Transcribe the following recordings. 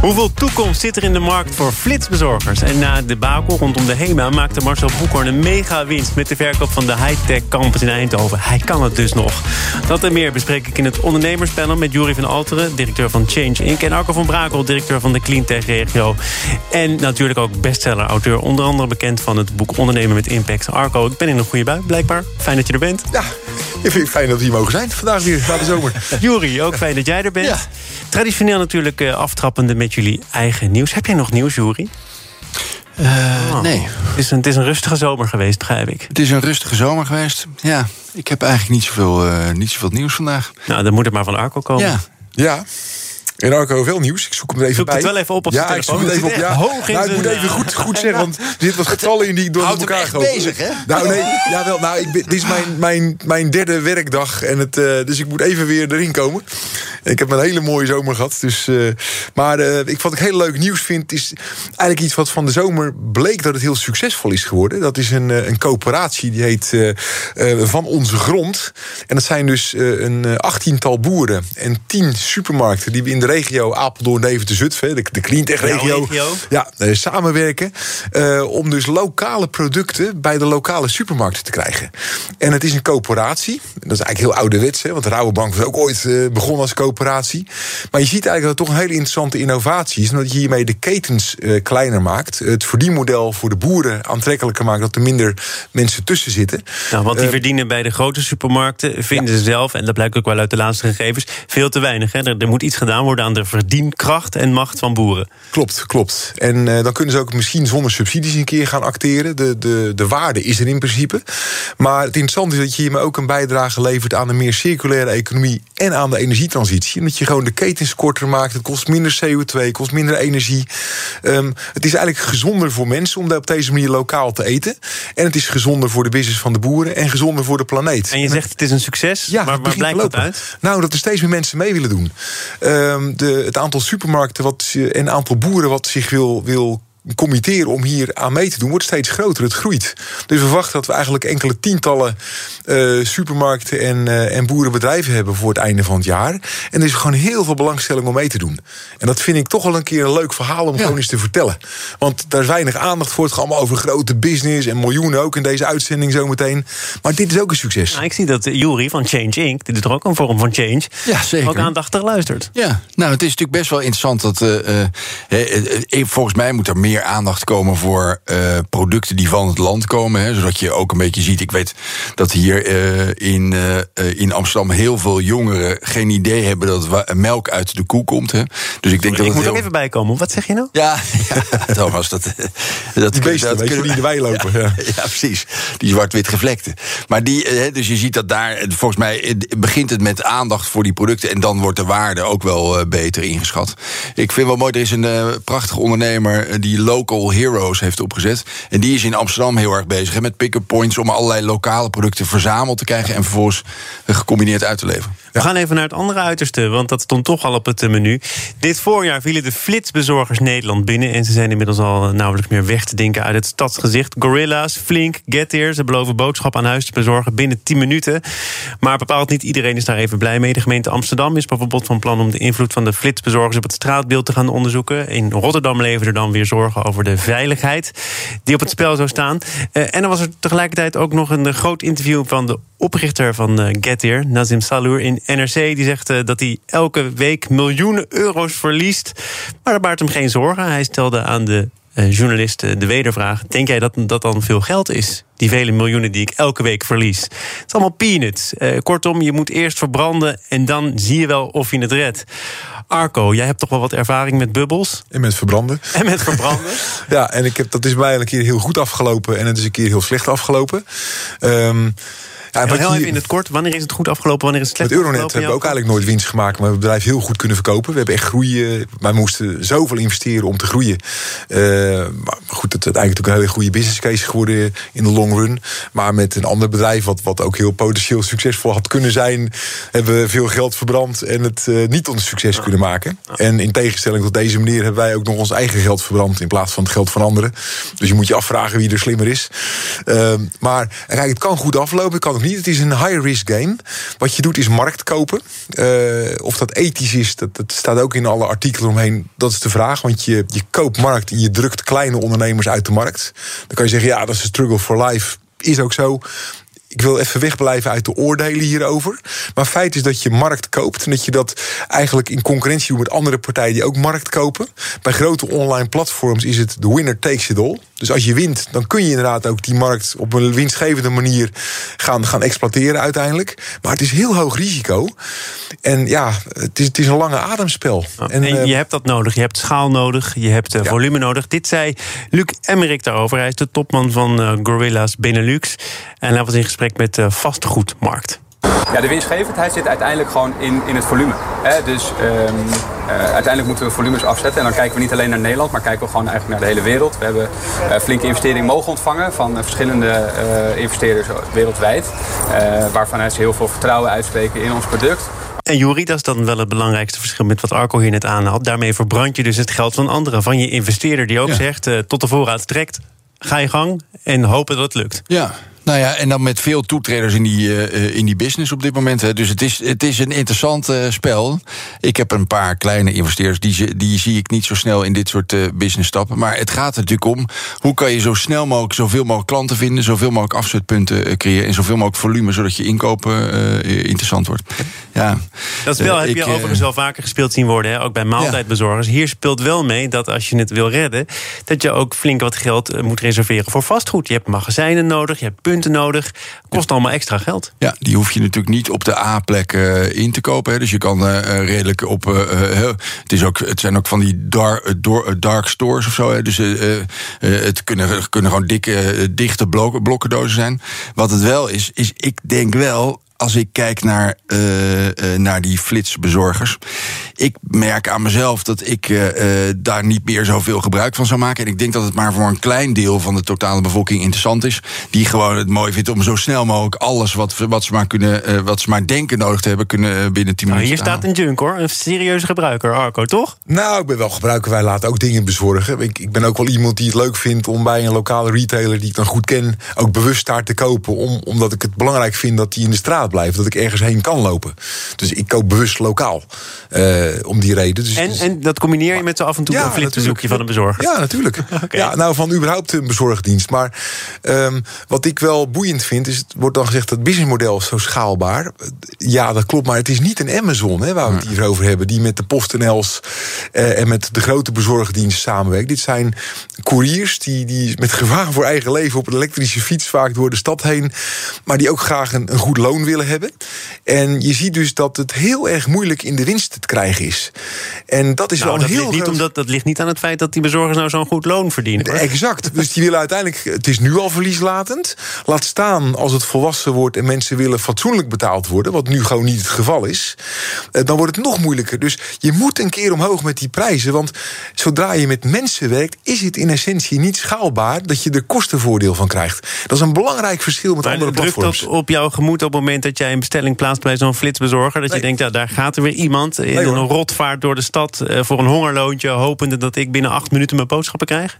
Hoeveel toekomst zit er in de markt voor flitsbezorgers? En na de bakel rondom de HEMA maakte Marcel Boekhoorn een mega winst... met de verkoop van de high-tech campus in Eindhoven. Hij kan het dus nog. Dat en meer bespreek ik in het ondernemerspanel... met Jury van Alteren, directeur van Change Inc. en Arco van Brakel, directeur van de Cleantech-regio. En natuurlijk ook bestseller-auteur. Onder andere bekend van het boek Ondernemen met Impact. Arco, ik ben in een goede bui, blijkbaar. Fijn dat je er bent. Ja, ik vind het fijn dat we hier mogen zijn. Vandaag weer, na de zomer. Jury, ook fijn dat jij er bent. Ja. Traditioneel natuurlijk uh, aftrappende met jullie eigen nieuws. Heb jij nog nieuws, Jury? Uh, oh. Nee. Het is, een, het is, een, rustige zomer geweest, begrijp ik. Het is een rustige zomer geweest. Ja, ik heb eigenlijk niet zoveel, uh, niet zoveel nieuws vandaag. Nou, dan moet het maar van Arco komen. Ja. Ja. En Arco, veel nieuws. Ik zoek hem er even zoek bij. het wel even op op Ja, ik zoek het even op. Ja. Hoog in nou, ik moet even goed, goed zeggen, want er zitten wat getallen in die door Houdt elkaar hem bezig, hè? Nou, nee, jawel. Nou, ik dit is mijn, mijn, mijn derde werkdag. En het, uh, dus ik moet even weer erin komen. En ik heb een hele mooie zomer gehad. Dus, uh, maar uh, ik, wat ik heel leuk nieuws vind, is eigenlijk iets wat van de zomer bleek dat het heel succesvol is geworden. Dat is een, een coöperatie, die heet Van Onze Grond. En dat zijn dus een achttiental boeren en tien supermarkten die we in de regio Apeldoorn, Deventer, Zutphen, de, de Cleantech-regio, ja, samenwerken. Uh, om dus lokale producten bij de lokale supermarkten te krijgen. En het is een coöperatie. Dat is eigenlijk heel ouderwets, hè, want de Rabobank was ook ooit uh, begonnen als coöperatie. Maar je ziet eigenlijk dat het toch een hele interessante innovatie is. Omdat je hiermee de ketens uh, kleiner maakt. Het verdienmodel voor de boeren aantrekkelijker maakt. Dat er minder mensen tussen zitten. Nou, wat die verdienen bij de grote supermarkten, vinden ja. ze zelf, en dat blijkt ook wel uit de laatste gegevens, veel te weinig. Hè. Er, er moet iets gedaan worden aan de verdienkracht en macht van boeren. Klopt, klopt. En uh, dan kunnen ze ook misschien zonder subsidies een keer gaan acteren. De, de, de waarde is er in principe. Maar het interessante is dat je hiermee ook een bijdrage levert aan een meer circulaire economie en aan de energietransitie. En dat je gewoon de ketens korter maakt. Het kost minder CO2, kost minder energie. Um, het is eigenlijk gezonder voor mensen om op deze manier lokaal te eten. En het is gezonder voor de business van de boeren en gezonder voor de planeet. En je zegt het is een succes, ja, maar waar blijkt dat uit? Nou, dat er steeds meer mensen mee willen doen. Um, de, het aantal supermarkten wat, en een aantal boeren wat zich wil, wil committeren om hier aan mee te doen, wordt steeds groter. Het groeit. Dus we verwachten dat we eigenlijk enkele tientallen uh, supermarkten en, uh, en boerenbedrijven hebben voor het einde van het jaar. En er is gewoon heel veel belangstelling om mee te doen. En dat vind ik toch wel een keer een leuk verhaal om ja. gewoon eens te vertellen. Want daar is weinig aandacht voor. Het gaat allemaal over grote business en miljoenen ook in deze uitzending zometeen. Maar dit is ook een succes. Nou, ik zie dat Jury van Change Inc., dit is toch ook een vorm van change, ja, zeker. ook aandachtig luistert. Ja, nou, het is natuurlijk best wel interessant dat. Uh, volgens mij moet er meer meer aandacht komen voor uh, producten die van het land komen. Hè, zodat je ook een beetje ziet. Ik weet dat hier uh, in, uh, in Amsterdam heel veel jongeren geen idee hebben dat melk uit de koe komt. Hè. Dus ik denk ik dat moet heel... ook even bijkomen. Wat zeg je nou? Ja, ja Thomas, dat. dat die beesten, dat kunnen die in de wei lopen. Ja, ja. ja precies. Die zwart-wit gevlekte. Maar die, dus je ziet dat daar, volgens mij begint het met aandacht voor die producten. En dan wordt de waarde ook wel beter ingeschat. Ik vind wel mooi, er is een prachtige ondernemer die Local Heroes heeft opgezet. En die is in Amsterdam heel erg bezig met pick-up points om allerlei lokale producten verzameld te krijgen en vervolgens gecombineerd uit te leveren. We gaan even naar het andere uiterste, want dat stond toch al op het menu. Dit voorjaar vielen de flitsbezorgers Nederland binnen. En ze zijn inmiddels al nauwelijks meer weg te denken uit het stadsgezicht. Gorilla's, Flink, Get Here. Ze beloven boodschap aan huis te bezorgen binnen 10 minuten. Maar bepaald niet iedereen is daar even blij mee. De gemeente Amsterdam is bijvoorbeeld van plan om de invloed van de flitsbezorgers op het straatbeeld te gaan onderzoeken. In Rotterdam leven er dan weer zorgen over de veiligheid die op het spel zou staan. Uh, en er was er tegelijkertijd ook nog een groot interview van de oprichter van uh, Get Here, Nazim Salour in NRC. Die zegt uh, dat hij elke week miljoenen euro's verliest. Maar dat baart hem geen zorgen. Hij stelde aan de uh, journalist de wedervraag: Denk jij dat dat dan veel geld is? Die vele miljoenen die ik elke week verlies. Het is allemaal peanuts. Kortom, je moet eerst verbranden en dan zie je wel of je het redt. Arco, jij hebt toch wel wat ervaring met bubbels? En met verbranden. En met verbranden. ja, en ik heb, dat is bij een keer heel goed afgelopen en het is een keer heel slecht afgelopen. Um, Ja, heel even in het kort, wanneer is het goed afgelopen, wanneer is het slecht Met Euronet hebben we ook eigenlijk nooit winst gemaakt... maar we hebben het bedrijf heel goed kunnen verkopen. We hebben echt groeien. Wij moesten zoveel investeren om te groeien. Uh, maar goed, het is natuurlijk een hele goede business case geworden in de long run. Maar met een ander bedrijf, wat, wat ook heel potentieel succesvol had kunnen zijn... hebben we veel geld verbrand en het uh, niet tot een succes kunnen maken. En in tegenstelling tot deze meneer hebben wij ook nog ons eigen geld verbrand... in plaats van het geld van anderen. Dus je moet je afvragen wie er slimmer is. Uh, maar kijk, het kan goed aflopen, het kan ook niet. Het is een high-risk game. Wat je doet is markt kopen. of dat ethisch is, dat, dat staat ook in alle artikelen omheen. Dat is de vraag, want je, je koopt markt en je drukt kleine ondernemers uit de markt. Dan kan je zeggen, ja, dat is een struggle for life. Is ook zo ik wil even wegblijven uit de oordelen hierover. Maar feit is dat je markt koopt. En dat je dat eigenlijk in concurrentie doet met andere partijen die ook markt kopen. Bij grote online platforms is het de winner takes it all. Dus als je wint, dan kun je inderdaad ook die markt op een winstgevende manier gaan, gaan exploiteren uiteindelijk. Maar het is heel hoog risico. En ja, het is, het is een lange ademspel. en, en, je hebt dat nodig. Je hebt schaal nodig. Je hebt uh, volume nodig. Dit zei Luc Emmerich daarover. Hij is de topman van uh, Gorilla's Benelux. En hij was in gesprek met de vastgoedmarkt. Ja, de winstgevendheid zit uiteindelijk gewoon in, in het volume. Hè? Dus um, uh, uiteindelijk moeten we volumes afzetten. En dan kijken we niet alleen naar Nederland, maar kijken we gewoon eigenlijk naar de hele wereld. We hebben uh, flinke investeringen mogen ontvangen van uh, verschillende investeerders wereldwijd. waarvanuit ze heel veel vertrouwen uitspreken in ons product. En Juri, dat is dan wel het belangrijkste verschil met wat Arco hier net aanhaalt. Daarmee verbrand je dus het geld van anderen. Van je investeerder die ook ja. zegt, tot de voorraad trekt. Ga je gang en hopen dat het lukt. Ja, nou ja, en dan met veel toetreders in die, uh, in die business op dit moment. Hè. Dus het is, het is een interessant uh, spel. Ik heb een paar kleine investeerders, die, die zie ik niet zo snel in dit soort uh, business stappen. Maar het gaat er natuurlijk om, hoe kan je zo snel mogelijk zoveel mogelijk klanten vinden, zoveel mogelijk afzetpunten creëren en zoveel mogelijk volume, zodat je inkopen interessant wordt. Ja. Dat spel heb je overigens wel vaker gespeeld zien worden, hè? ook bij maaltijdbezorgers. Ja. Hier speelt wel mee dat als je het wil redden, dat je ook flink wat geld moet reserveren voor vastgoed. Je hebt magazijnen nodig, je hebt punten nodig. Kost allemaal extra geld. Ja, die hoef je natuurlijk niet op de A-plek uh, in te kopen. Hè. Dus je kan uh, redelijk op. Het, is ook, het zijn ook van die dark, dark stores of zo. Hè. Dus het kunnen, kunnen gewoon dikke, dichte blokken, blokkendozen zijn. Wat het wel is, is ik denk wel als ik kijk naar, uh, uh, naar die flitsbezorgers. Ik merk aan mezelf dat ik uh, daar niet meer zoveel gebruik van zou maken. En ik denk dat het maar voor een klein deel van de totale bevolking interessant is. Die gewoon het mooi vindt om zo snel mogelijk alles wat, wat, ze, maar kunnen, wat ze maar denken nodig te hebben, kunnen binnen 10 nou, minuten. Hier staat een junk hoor, een serieuze gebruiker, Arco, toch? Nou, ik ben wel gebruiker. Wij laten ook dingen bezorgen. Ik, ik ben ook wel iemand die het leuk vindt om bij een lokale retailer die ik dan goed ken, ook bewust daar te kopen. Om, omdat ik het belangrijk vind dat die in de straat blijven. Dat ik ergens heen kan lopen. Dus ik koop bewust lokaal. Uh, om die reden. Dus, en, en dat combineer je met zo af en toe ja, een flitsbezoekje van een bezorger? Ja, natuurlijk. okay. ja, nou, van überhaupt een bezorgdienst. Maar um, wat ik wel boeiend vind, is... het wordt dan gezegd dat het businessmodel is zo schaalbaar. Ja, dat klopt, maar het is niet een Amazon... Hè, waar we het hier over hebben, die met de PostNL's... Uh, en met de grote bezorgdiensten samenwerkt. Dit zijn couriers die, die met gevaar voor eigen leven... op een elektrische fiets vaak door de stad heen... maar die ook graag een, een goed loon willen hebben. En je ziet dus dat het heel erg moeilijk in de winst te krijgen is. En dat is nou, wel heel ligt niet omdat Dat ligt niet aan het feit dat die bezorgers nou zo'n goed loon verdienen. Hoor. Exact. Dus die willen uiteindelijk... Het is nu al verlieslatend. Laat staan als het volwassen wordt en mensen willen fatsoenlijk betaald worden... wat nu gewoon niet het geval is. Eh, dan wordt het nog moeilijker. Dus je moet een keer omhoog met die prijzen. Want zodra je met mensen werkt... is het in essentie niet schaalbaar dat je er kostenvoordeel van krijgt. Dat is een belangrijk verschil met maar andere platforms. Drukt dat op jouw gemoed op het moment dat jij een bestelling plaatst... bij zo'n flitsbezorger? Dat Nee. je denkt, ja, daar gaat er weer iemand in Nee, een rotvaart door de stad... eh, voor een hongerloontje, hopende dat ik binnen acht minuten mijn boodschappen krijg?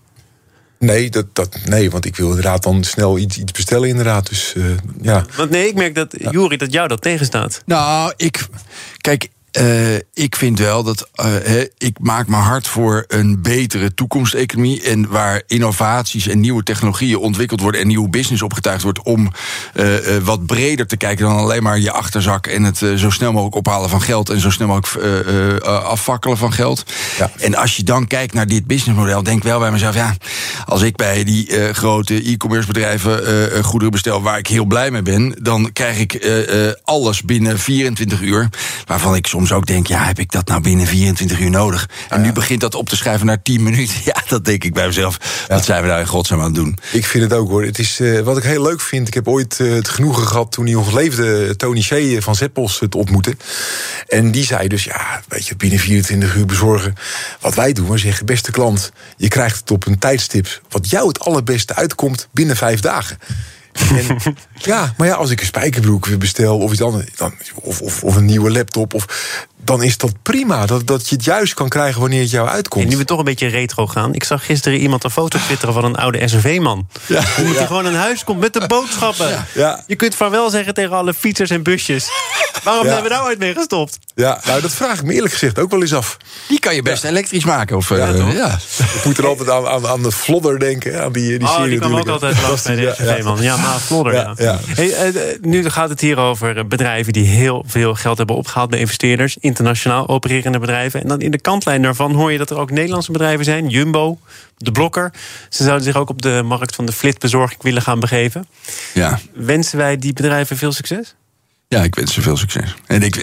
Nee, dat, dat, nee, want ik wil inderdaad dan snel iets, iets bestellen inderdaad. Dus eh, ja. Want nee, ik merk dat, Juri, dat jou dat tegenstaat. Nou, ik. Kijk. Eh, ik vind wel dat eh, ik maak me hard voor een betere toekomsteconomie. En waar innovaties en nieuwe technologieën ontwikkeld worden. en nieuwe business opgetuigd wordt. om eh, wat breder te kijken dan alleen maar je achterzak. en het zo snel mogelijk ophalen van geld. en zo snel mogelijk afvakkelen van geld. Ja. En als je dan kijkt naar dit businessmodel. denk wel bij mezelf. ja, als ik bij die grote e-commerce bedrijven goederen bestel. waar ik heel blij mee ben. dan krijg ik alles binnen 24 uur. waarvan ik soms soms ook denk, ja, heb ik dat nou binnen 24 uur nodig? En nu begint dat op te schrijven naar 10 minuten. Ja, dat denk ik bij mezelf. Wat zijn we daar in godsnaam aan het doen? Ik vind het ook hoor. Het is, uh, wat ik heel leuk vind, ik heb ooit uh, het genoegen gehad toen hij nog leefde, Tony Shea van Zeppels het ontmoette. En die zei dus, ja, weet je, binnen 24 uur bezorgen. Wat wij doen, we zeggen, beste klant, je krijgt het op een tijdstip wat jou het allerbeste uitkomt binnen vijf dagen. En, ja, maar ja, als ik een spijkerbroek bestel of iets anders, dan, of, of, of een nieuwe laptop, of, dan is dat prima. Dat, dat je het juist kan krijgen wanneer het jou uitkomt. En nu we toch een beetje retro gaan. Ik zag gisteren iemand een foto twitteren van een oude SRV-man. Ja, Omdat ja. hij gewoon naar huis komt met de boodschappen. Ja. Je kunt vaarwel zeggen tegen alle fietsers en busjes. Waarom hebben we daar ooit mee gestopt? Ja, nou dat vraag ik me eerlijk gezegd ook wel eens af. Die kan je best elektrisch maken. Of, ja, uh, ja. Ik moet er altijd aan, aan, aan de Flodder denken. Aan die, die oh, serie die kwam ook altijd langs bij de SRV-man. Ja, maar Flodder, ja. ja. Hey, uh, nu gaat het hier over bedrijven die heel veel geld hebben opgehaald bij investeerders. Internationaal opererende bedrijven. En dan in de kantlijn daarvan hoor je dat er ook Nederlandse bedrijven zijn. Jumbo, De Blokker. Ze zouden zich ook op de markt van de flitbezorging willen gaan begeven. Ja. Wensen wij die bedrijven veel succes? Ja, ik wens ze veel succes. En ik,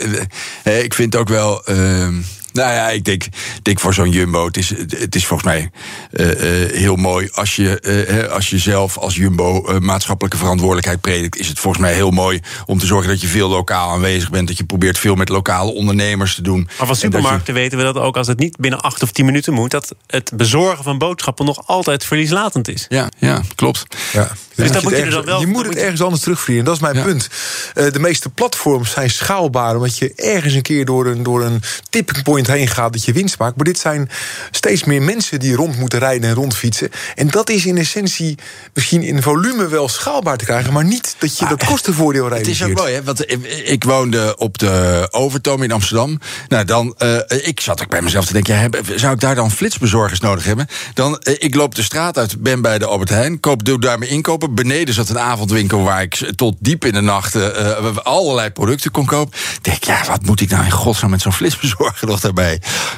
ik vind ook wel. Uh, nou ja, ik denk, denk voor zo'n Jumbo. Het is, het is volgens mij uh, uh, heel mooi. Als je, uh, als je zelf als Jumbo maatschappelijke verantwoordelijkheid predikt, is het volgens mij heel mooi om te zorgen dat je veel lokaal aanwezig bent. Dat je probeert veel met lokale ondernemers te doen. Maar van supermarkten je... weten we dat ook als het niet binnen acht of tien minuten moet, dat het bezorgen van boodschappen nog altijd verlieslatend is. Ja, ja klopt. Ja. Dus dat moet je, ergens, er dan wel, je moet het ergens anders terugvliegen. Dat is mijn ja. punt. de meeste platforms zijn schaalbaar, omdat je ergens een keer door een, door een tipping point heen gaat dat je winst maakt. Maar dit zijn steeds meer mensen die rond moeten rijden en rondfietsen. En dat is in essentie misschien in volume wel schaalbaar te krijgen, maar niet dat je maar, dat kostenvoordeel realiseert. Het is ook mooi, hè? Want ik woonde op de Overtoom in Amsterdam. Nou, dan, uh, ik zat ook bij mezelf te denken, ja, zou ik daar dan flitsbezorgers nodig hebben? Dan, uh, ik loop de straat uit, ben bij de Albert Heijn, koop, doe daar mijn inkopen. Beneden zat een avondwinkel waar ik tot diep in de nacht uh, allerlei producten kon kopen. Denk, ja, wat moet ik nou in godsnaam met zo'n flitsbezorger nog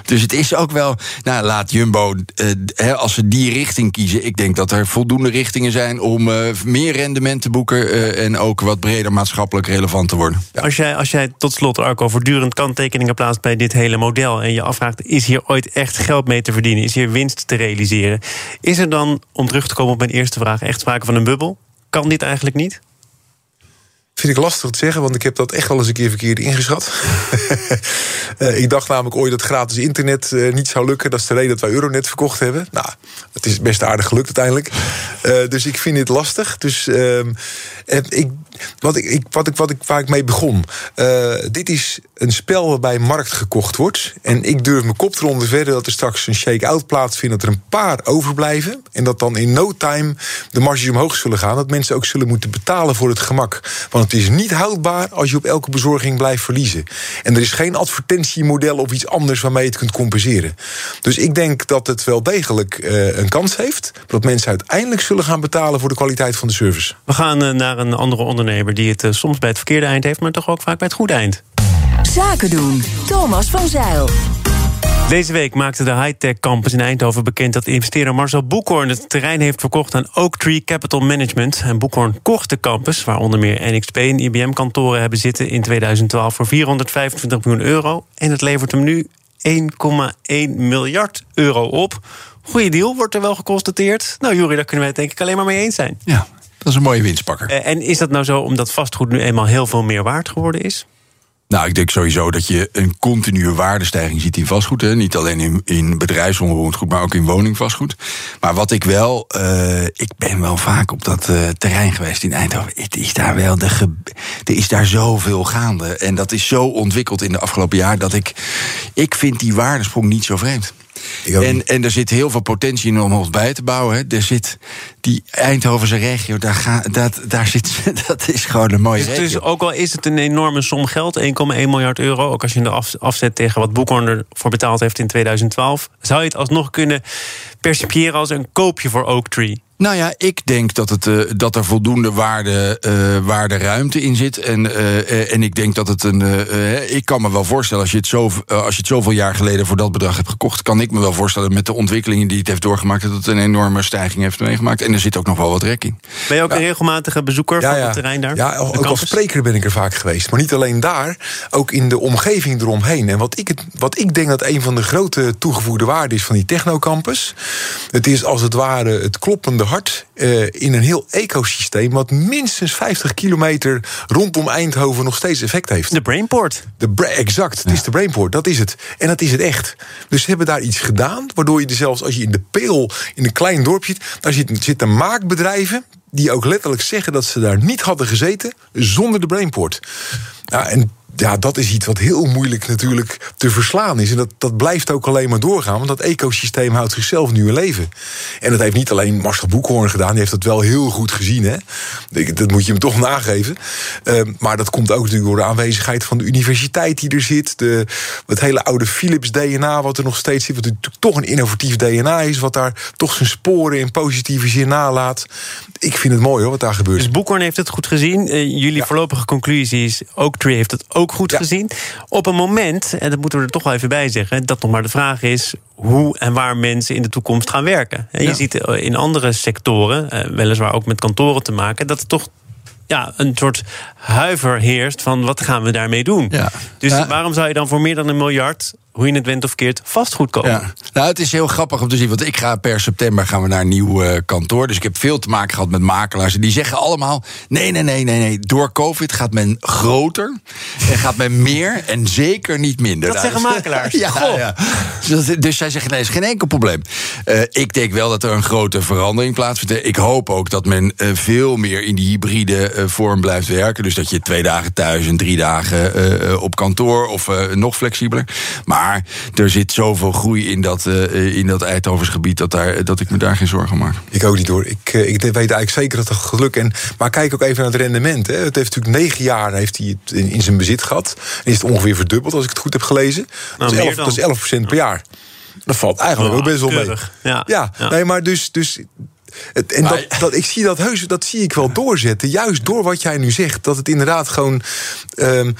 Dus het is ook wel, nou, laat Jumbo, uh, als ze die richting kiezen. Ik denk dat er voldoende richtingen zijn om uh, meer rendement te boeken. Uh, en ook wat breder maatschappelijk relevant te worden. Als, jij, als jij tot slot, Arco, voortdurend kanttekeningen plaatst bij dit hele model. en je afvraagt: is hier ooit echt geld mee te verdienen? Is hier winst te realiseren? Is er dan, om terug te komen op mijn eerste vraag, echt sprake van een bubbel? Kan dit eigenlijk niet? Vind ik lastig te zeggen, want ik heb dat echt al eens een keer verkeerd ingeschat. uh, ik dacht namelijk ooit dat gratis internet uh, niet zou lukken. Dat is de reden dat wij Euronet verkocht hebben. Nou, het is best aardig gelukt uiteindelijk. Uh, dus ik vind dit lastig. Dus ik, wat ik, wat ik, wat ik, waar ik mee begon. dit is een spel waarbij markt gekocht wordt. En ik durf mijn kop eronder verder dat er straks een shake-out plaatsvindt. Dat er een paar overblijven. En dat dan in no time de marges omhoog zullen gaan. Dat mensen ook zullen moeten betalen voor het gemak. Want het is niet houdbaar als je op elke bezorging blijft verliezen. En er is geen advertentiemodel of iets anders waarmee je het kunt compenseren. Dus ik denk dat het wel degelijk uh, een kans heeft. Dat mensen uiteindelijk zullen gaan betalen voor de kwaliteit van de service. We gaan uh, naar een andere ondernemer die het uh, soms bij het verkeerde eind heeft, maar toch ook vaak bij het goede eind. Zaken doen. Thomas van Zeil. Deze week maakte de Hightech Campus in Eindhoven bekend dat investeerder Marcel Boekhoorn het terrein heeft verkocht aan Oaktree Capital Management. En Boekhoorn kocht de campus, waar onder meer NXP en IBM-kantoren hebben zitten in 2012 voor 425 miljoen euro. En het levert hem nu 1,1 miljard euro op. Goeie deal, wordt er wel geconstateerd. Nou, Jury, daar kunnen wij het denk ik alleen maar mee eens zijn. Ja, dat is een mooie winstpakker. En is dat nou zo omdat vastgoed nu eenmaal heel veel meer waard geworden is? Nou, ik denk sowieso dat je een continue waardestijging ziet in vastgoed. Hè. Niet alleen in, in bedrijfsonroerend goed, maar ook in woningvastgoed. Maar wat ik wel, uh, ik ben wel vaak op dat uh, terrein geweest in Eindhoven. Het is daar wel de er is daar zoveel gaande. En dat is zo ontwikkeld in de afgelopen jaar dat ik, ik vind die waardesprong niet zo vreemd. En, en er zit heel veel potentie in om ons bij te bouwen. Hè. Er zit die Eindhovense regio, daar, ga, dat, daar zit, dat is gewoon een mooie dus, regio. Dus ook al is het een enorme som geld, 1,1 miljard euro... ook als je de afzet tegen wat Boekhorn ervoor betaald heeft in 2012... zou je het alsnog kunnen percipiëren als een koopje voor Oaktree? Nou ja, ik denk dat, het, uh, dat er voldoende waarde, uh, waarde ruimte in zit. En, uh, en ik denk dat het een. ik kan me wel voorstellen, als je, het zo, als je het zoveel jaar geleden voor dat bedrag hebt gekocht, kan ik me wel voorstellen met de ontwikkelingen die het heeft doorgemaakt, dat het een enorme stijging heeft meegemaakt. En er zit ook nog wel wat rek in. Ben je ook een regelmatige bezoeker Ja, van ja. het terrein daar? Ja, ook als spreker ben ik er vaak geweest. Maar niet alleen daar, ook in de omgeving eromheen. En wat ik, het, wat ik denk dat een van de grote toegevoegde waarden is van die technocampus... het is als het ware het kloppende hart eh, in een heel ecosysteem... wat minstens 50 kilometer rondom Eindhoven nog steeds effect heeft. De Brainport. De bra- exact, het is de Brainport, dat is het. En dat is het echt. Dus ze hebben daar iets gedaan, waardoor je er zelfs als je in de peel in een klein dorpje zit, daar zit- zitten maakbedrijven die ook letterlijk zeggen dat ze daar niet hadden gezeten zonder de Brainport. Nou, en ja, dat is iets wat heel moeilijk natuurlijk te verslaan is. En dat, dat blijft ook alleen maar doorgaan, want dat ecosysteem houdt zichzelf nu in leven. En dat heeft niet alleen Marcel Boekhoorn gedaan, die heeft dat wel heel goed gezien. Hè? Dat moet je hem toch nageven. Ehm, maar dat komt ook natuurlijk door de aanwezigheid van de universiteit die er zit. De, het hele oude Philips DNA, wat er nog steeds zit. Wat natuurlijk toch een innovatief DNA is, wat daar toch zijn sporen in positieve zin nalaat. Ik vind het mooi hoor, wat daar gebeurt. Dus Boekhorn heeft het goed gezien. Eh, jullie voorlopige conclusie is... Oaktree heeft het ook goed Ja. gezien. Op een moment, en dat moeten we er toch wel even bij zeggen... dat nog maar de vraag is hoe en waar mensen in de toekomst gaan werken. En je Ja. ziet eh, in andere sectoren, eh, weliswaar ook met kantoren te maken... dat er toch ja, een soort huiver heerst van wat gaan we daarmee doen. Ja. Dus waarom zou je dan voor meer dan een miljard... hoe je het went of keert, vastgoed kopen? Ja. Nou, het is heel grappig om te zien. Want ik ga per september gaan we naar een nieuw eh, kantoor. Dus ik heb veel te maken gehad met makelaars. En die zeggen allemaal: nee, nee, nee, nee, nee. Door COVID gaat men groter. En gaat men meer. En zeker niet minder. Dat Nou, zeggen makelaars? ja, Goh. ja. Dus, dus zij zeggen: nee, is geen enkel probleem. Eh, ik denk wel dat er een grote verandering plaatsvindt. Ik hoop ook dat men eh, veel meer in die hybride vorm blijft werken. Dus dat je twee dagen thuis en drie dagen op kantoor. Of eh, nog flexibeler. Maar er zit zoveel groei in dat, eh, in dat Eindhovensgebied dat, daar, dat ik me daar geen zorgen maak. Ik ook niet hoor. Ik, eh, ik weet eigenlijk zeker dat het lukken. En, maar kijk ook even naar het rendement. Hè. Het heeft natuurlijk negen jaar heeft hij het in, in zijn bezit gehad. En is het ongeveer verdubbeld, als ik het goed heb gelezen. dat, is meer 11, dan. dat is 11% per jaar. Dat valt eigenlijk Oh, ook best wel mee. Ja, Ja. nee, maar dus. dus het, en dat, dat, ik zie dat heus, dat zie ik wel doorzetten. Juist door wat jij nu zegt. Dat het inderdaad gewoon. ehm,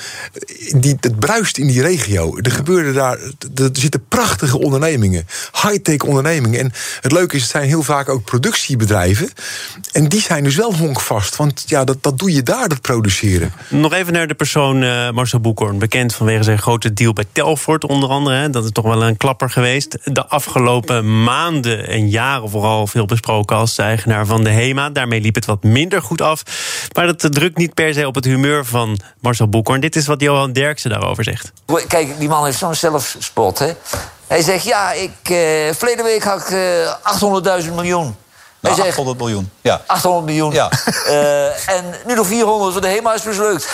die, het bruist in die regio. Er gebeuren daar. Er zitten prachtige ondernemingen. High-tech ondernemingen. En het leuke is, het zijn heel vaak ook productiebedrijven. En die zijn dus wel honkvast. Want ja, dat, dat doe je daar, dat produceren. Nog even naar de persoon eh, Marcel Boekhoorn. Bekend vanwege zijn grote deal bij Telfort onder andere. Hè. Dat is toch wel een klapper geweest. De afgelopen maanden en jaren vooral veel besproken als eigenaar van de HEMA. Daarmee liep het wat minder goed af. Maar dat drukt niet per se op het humeur van Marcel Boekhoorn. Dit is wat Johan Derksen daarover zegt. Kijk, die man heeft zo'n zelfspot, hè. Hij zegt, ja, ik, eh verleden week had ik eh 800.000 miljoen. Hij Nou, zegt, 800 miljoen. Ja. 800 miljoen. Ja. Eh, en nu nog 400, want de HEMA is mislukt.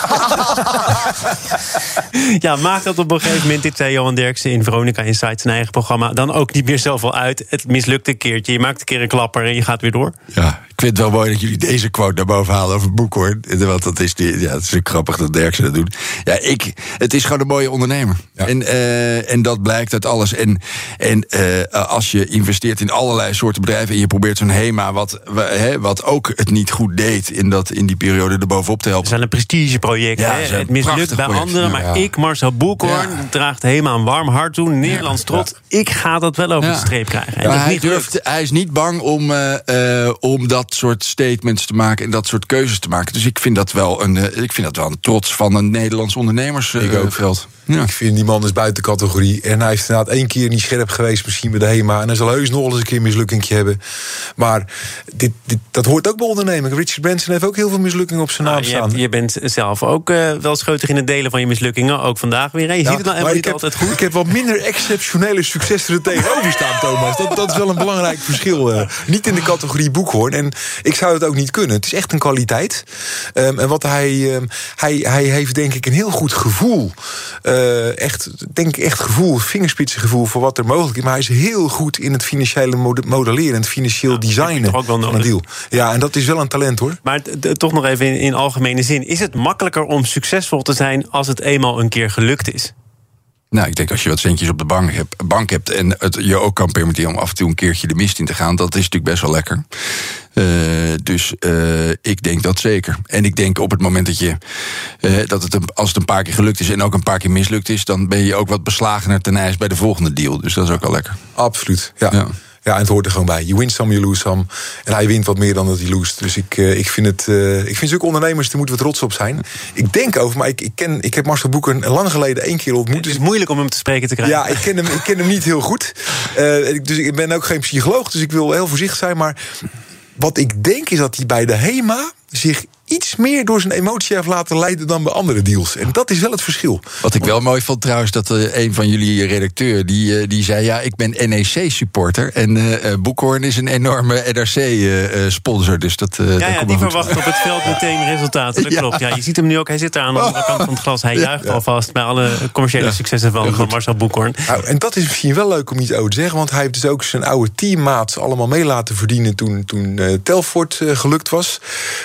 Ja, maakt dat op een gegeven moment, dit zei Johan Derksen in Veronica Insight, zijn eigen programma, dan ook niet meer zoveel uit. Het mislukt een keertje. Je maakt een keer een klapper en je gaat weer door. Ja, vind het wel mooi dat jullie deze quote naar boven halen over Boekhoorn. Want dat is, die, ja, het is grappig dat Derksen dat doet. Ja, ik, het is gewoon een mooie ondernemer. Ja. En, eh, en dat blijkt uit alles. En, en eh, als je investeert in allerlei soorten bedrijven... en je probeert zo'n HEMA, wat, wa- hè, wat ook het niet goed deed... in, dat, in die periode erbovenop te Het helpen. is wel een prestigeproject. Ja, het Het mislukt bij project. anderen, maar ik, Marcel Boekhoorn, draagt helemaal een warm hart toe. Nederlands trots. Ik ga dat wel over de streep krijgen. En dat hij, niet durft, hij is niet bang om, eh, om dat soort statements te maken en dat soort keuzes te maken. Dus ik vind dat wel een, eh, ik vind dat wel een trots van een Nederlands Ik ook. ondernemersveld. Ja. Ik vind die man is buiten categorie. En hij heeft inderdaad één keer niet scherp geweest, misschien bij de HEMA. En hij zal heus nog wel eens een keer een mislukkingje hebben. Maar dit, dit, dat hoort ook bij ondernemen. Richard Branson heeft ook heel veel mislukkingen op zijn naam Nou, je, staan. je bent zelf ook eh, wel scheutig in het delen van je mislukkingen. Ook vandaag weer. Je Ja, ziet het nou maar helemaal ik niet heb, altijd goed. Ik heb wat minder exceptionele successen er tegenover staan, Thomas. Dat, dat is wel een belangrijk verschil. eh. niet in de categorie boekhoorn. En ik zou het ook niet kunnen. Het is echt een kwaliteit. Ehm, en wat hij, ehm, hij... Hij heeft denk ik een heel goed gevoel. Eh, echt, denk ik echt gevoel, vingerspitsengevoel voor wat er mogelijk is. Maar hij is heel goed in het financiële mode- modelleren. Het financieel designen ook wel van een deal. Ja, en dat is wel een talent hoor. Maar toch nog even in, in algemene zin. Is het makkelijker om succesvol te zijn als het eenmaal een keer gelukt is? Nou, ik denk als je wat centjes op de bank hebt, bank hebt en het je ook kan permitteren om af en toe een keertje de mist in te gaan, dat is natuurlijk best wel lekker. Uh, dus uh, ik denk dat zeker. En ik denk op het moment dat je uh, dat het een, als het een paar keer gelukt is en ook een paar keer mislukt is, dan ben je ook wat beslagener ten ijs bij de volgende deal. Dus dat is ook wel lekker. Absoluut. Ja. ja. Ja, en het hoort er gewoon bij. Je wint some, you lose some. En hij wint wat meer dan dat hij loest. Dus ik, uh, ik vind het. Uh, ik vind zulke ondernemers, daar moeten we trots op zijn. Ik denk over, maar ik, ik, ken, ik heb Marcel Boeken lang geleden één keer ontmoet. Het is moeilijk om hem te spreken te krijgen. Ja, ik ken hem, ik ken hem niet heel goed. Uh, dus ik ben ook geen psycholoog, dus ik wil heel voorzichtig zijn. Maar wat ik denk is dat hij bij de HEMA zich iets meer door zijn emotie heeft laten leiden dan bij andere deals. En dat is wel het verschil. Wat ik wel mooi vond trouwens, dat uh, een van jullie redacteur... die, uh, die zei, ja, ik ben NEC-supporter... en uh, Boekhoorn is een enorme NRC-sponsor. dus dat, ja, ja die verwacht op het veld meteen resultaten. Dat ja. klopt. Ja, je ziet hem nu ook, hij zit daar aan de andere kant van het glas. Hij juicht ja. alvast bij alle commerciële successen van, van Marcel Boekhoorn. Nou, en dat is misschien wel leuk om iets over te zeggen... want hij heeft dus ook zijn oude teammaats allemaal mee laten verdienen... toen, toen Telfort gelukt was.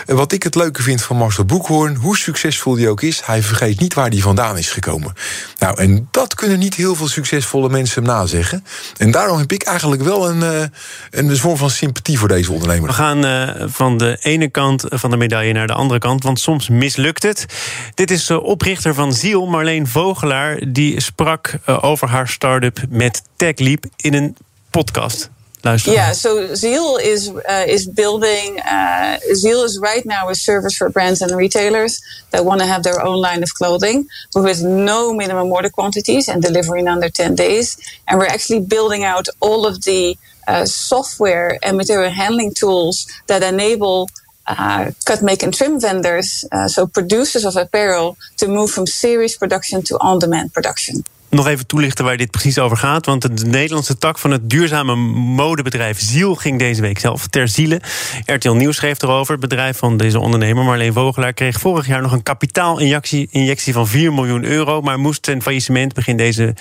wat ik het leuke vind van Marcel Boekhoorn, hoe succesvol die ook is, hij vergeet niet waar hij vandaan is gekomen. Nou, en dat kunnen niet heel veel succesvolle mensen hem nazeggen. En daarom heb ik eigenlijk wel een, uh, een vorm van sympathie voor deze ondernemer. We gaan uh, van de ene kant van de medaille naar de andere kant, want soms mislukt het. Dit is de oprichter van Ziel, Marleen Vogelaar, die sprak over haar start-up met TechLeap in een podcast. Yeah, so Zeal is uh, is building. Uh, Zeal is right now a service for brands and retailers that want to have their own line of clothing with no minimum order quantities and delivering under ten days. And we're actually building out all of the uh, software and material handling tools that enable. Uh, cut, make, and trim vendors, uh, so producers of apparel, to move from series production to on demand production nog even toelichten waar dit precies over gaat. Want de Nederlandse tak van het duurzame modebedrijf Ziel ging deze week zelf ter ziele. RTL Nieuws schreef erover. Het bedrijf van deze ondernemer, Marleen Vogelaar, kreeg vorig jaar nog een kapitaalinjectie injectie van 4 miljoen euro. Maar moest zijn faillissement begin deze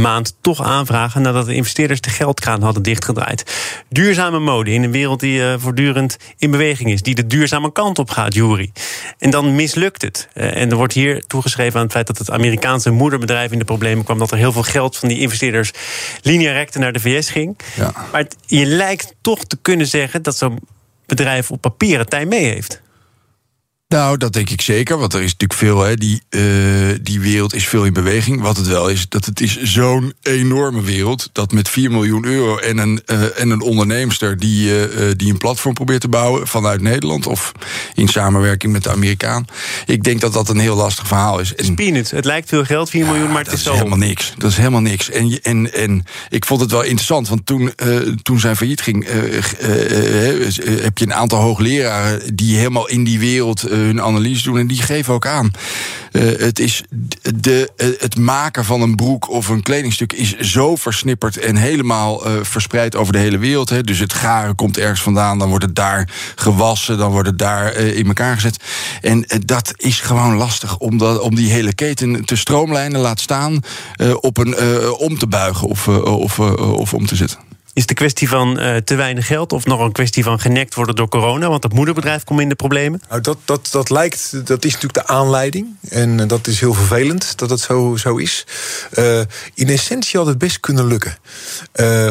maand toch aanvragen nadat de investeerders de geldkraan hadden dichtgedraaid. Duurzame mode in een wereld die uh, voortdurend in beweging is, die de duurzame kant op gaat, Jury. En dan mislukt het. Uh, en er wordt hier toegeschreven aan het feit dat het Amerikaanse moederbedrijf in de problemen kwam, dat er heel veel geld van die investeerders linea recte naar de VS ging. Ja. Maar het, je lijkt toch te kunnen zeggen dat zo'n bedrijf op papier het tijd mee heeft. Nou, dat denk ik zeker. Want er is natuurlijk veel, hè, die, uh, die wereld is veel in beweging. Wat het wel is, dat het is zo'n enorme wereld... dat met 4 miljoen euro en een, uh, en een onderneemster... Die, uh, die een platform probeert te bouwen vanuit Nederland... of in samenwerking met de Amerikaan. Ik denk dat dat een heel lastig verhaal is. En, Peanuts, het lijkt veel geld, 4 miljoen, maar het is, is helemaal niks. Dat is helemaal niks. En, en, en ik vond het wel interessant, want toen, toen zijn failliet ging... heb je een aantal hoogleraren die helemaal in die wereld hun analyse doen. En die geven ook aan. Uh, het, is de, uh, het maken van een broek of een kledingstuk is zo versnipperd en helemaal uh, verspreid over de hele wereld. Hè. Dus het garen komt ergens vandaan, dan wordt het daar gewassen, dan wordt het daar in elkaar gezet. En dat is gewoon lastig om, dat, om die hele keten te stroomlijnen, laat staan, op een, om te buigen of, of, of om te zetten. Is het een kwestie van uh, te weinig geld of nog een kwestie van genekt worden door corona? Want het moederbedrijf komt in de problemen? Nou, dat, dat, dat lijkt, dat is natuurlijk de aanleiding. En uh, dat is heel vervelend dat het zo, zo is. Uh, in essentie had het best kunnen lukken.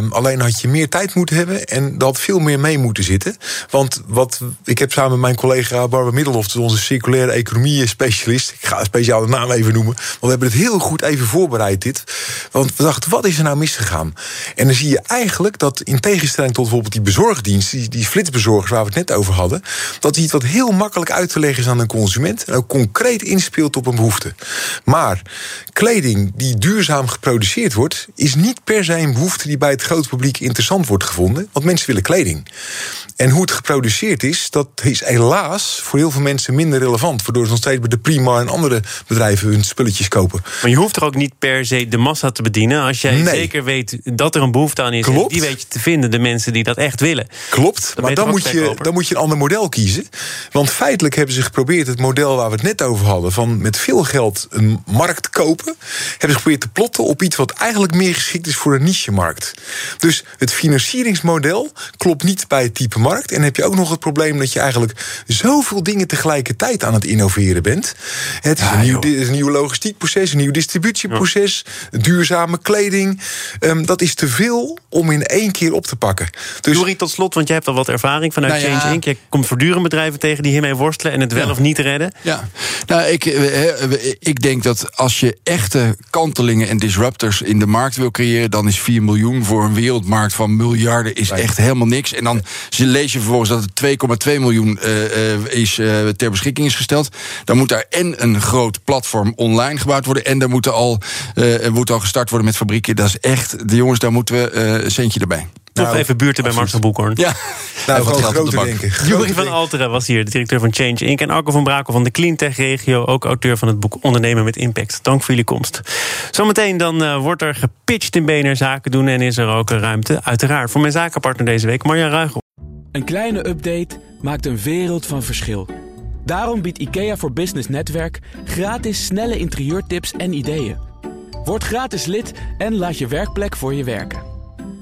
alleen had je meer tijd moeten hebben en dat veel meer mee moeten zitten. Want wat, ik heb samen met mijn collega Barbara Middelhoff, onze circulaire economie-specialist, ik ga speciaal de naam even noemen, want we hebben het heel goed even voorbereid, dit. Want we dachten, wat is er nou misgegaan? En dan zie je eigenlijk dat in tegenstelling tot bijvoorbeeld die bezorgdienst, die, die flitsbezorgers waar we het net over hadden, dat die iets wat heel makkelijk uit te leggen is aan een consument en ook concreet inspeelt op een behoefte. Maar kleding die duurzaam geproduceerd wordt, is niet per se een behoefte die bij het grote publiek interessant wordt gevonden, want mensen willen kleding. En hoe het geproduceerd is, dat is helaas voor heel veel mensen minder relevant. Waardoor ze nog steeds bij de Prima en andere bedrijven hun spulletjes kopen. Maar je hoeft er ook niet per se de massa te bedienen. Als jij zeker weet dat er een behoefte aan is. Klopt. Die weet je te vinden, de mensen die dat echt willen. Klopt, maar dan moet, je, dan moet je een ander model kiezen. Want feitelijk hebben ze geprobeerd het model waar we het net over hadden... van met veel geld een markt kopen... hebben ze geprobeerd te plotten op iets wat eigenlijk meer geschikt is voor een niche-markt. Dus het financieringsmodel klopt niet bij het type markt. En dan heb je ook nog het probleem dat je eigenlijk zoveel dingen tegelijkertijd aan het innoveren bent. Het is, een, nieuw, een nieuw logistiekproces, een nieuw distributieproces, duurzame kleding. Ehm, dat is te veel om in één keer op te pakken. Dus tot slot, want jij hebt al wat ervaring vanuit Nou ja. Change Inc. Je komt voortdurend bedrijven tegen die hiermee worstelen en het wel Ja. of niet redden. Ja, nou, ik, eh, ik denk dat als je echte kantelingen en disruptors in de markt wil creëren, dan is 4 miljoen voor een wereldmarkt van miljarden is echt helemaal niks. En dan lees je vervolgens dat het 2,2 miljoen eh, eh, is, ter beschikking is gesteld. Dan moet daar en een groot platform online gebouwd worden, en er moet al, moet al gestart worden met fabrieken. Dat is echt, de jongens, daar moeten we eh, erbij. Toch Nou, even buurten bij Marcel Boekhoorn. Ja, nou, wat geld op de bank. Jurie van. Alteren was hier, de directeur van Change Inc. En Arco van Brakel van de Cleantech-regio, ook auteur van het boek Ondernemen met Impact. Dank voor jullie komst. Zometeen dan eh, wordt er gepitcht in BNR Zaken doen... en is er ook een ruimte, uiteraard, voor mijn zakenpartner deze week, Marja Ruigel. Een kleine update maakt een wereld van verschil. Daarom biedt IKEA voor Business Netwerk gratis snelle interieurtips en ideeën. Word gratis lid en laat je werkplek voor je werken.